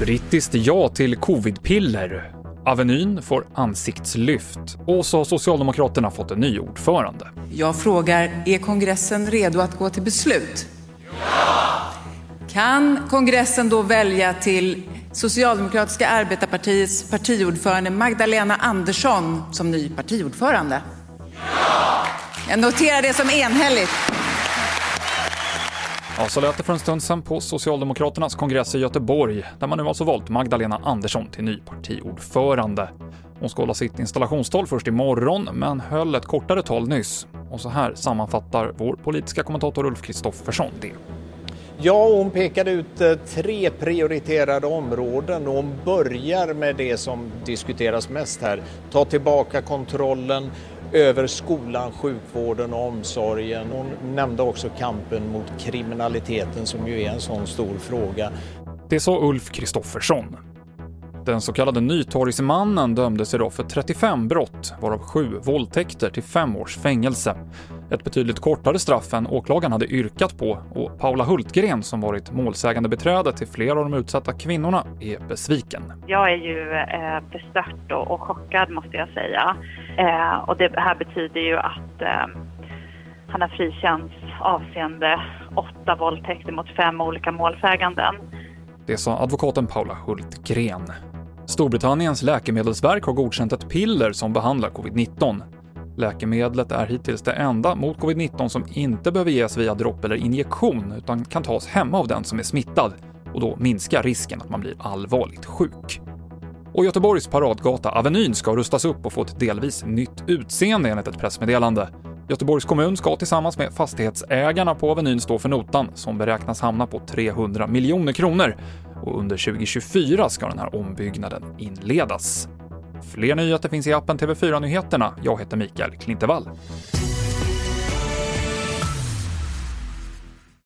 Brittiskt ja till covidpiller. Avenyn får ansiktslyft och så har Socialdemokraterna fått en ny ordförande. Jag frågar, är kongressen redo att gå till beslut? Ja! Kan kongressen då välja till Socialdemokratiska arbetarpartiets partiordförande Magdalena Andersson som ny partiordförande? Ja! Jag noterar det som enhälligt. Ja, så lät det för en stund sedan på Socialdemokraternas kongress i Göteborg, där man nu alltså valt Magdalena Andersson till ny partiordförande. Hon ska hålla sitt installationstal först imorgon, men höll ett kortare tal nyss. Och så här sammanfattar vår politiska kommentator Ulf Kristoffersson det. Ja, hon pekade ut eh, tre prioriterade områden och hon börjar med det som diskuteras mest här. Ta tillbaka kontrollen över skolan, sjukvården och omsorgen. Hon nämnde också kampen mot kriminaliteten som ju är en sån stor fråga. Det sa Ulf Kristoffersson. Den så kallade Nytorgsmannen dömdes idag för 35 brott, varav 7 våldtäkter till 5 års fängelse. Ett betydligt kortare straff än åklagaren hade yrkat på och Paula Hultgren, som varit målsägande beträde till flera av de utsatta kvinnorna, är besviken. Jag är ju eh, bestört och, och chockad måste jag säga. Eh, och det här betyder ju att eh, han har frikänts avseende åtta våldtäkter mot fem olika målsäganden. Det sa advokaten Paula Hultgren. Storbritanniens läkemedelsverk har godkänt ett piller som behandlar covid-19. Läkemedlet är hittills det enda mot covid-19 som inte behöver ges via dropp eller injektion utan kan tas hemma av den som är smittad och då minskar risken att man blir allvarligt sjuk. Och Göteborgs paradgata Avenyn ska rustas upp och få ett delvis nytt utseende enligt ett pressmeddelande. Göteborgs kommun ska tillsammans med fastighetsägarna på Avenyn stå för notan som beräknas hamna på 300 miljoner kronor och under 2024 ska den här ombyggnaden inledas. Fler nyheter finns i appen TV4 Nyheterna. Jag heter Mikael Klintevall.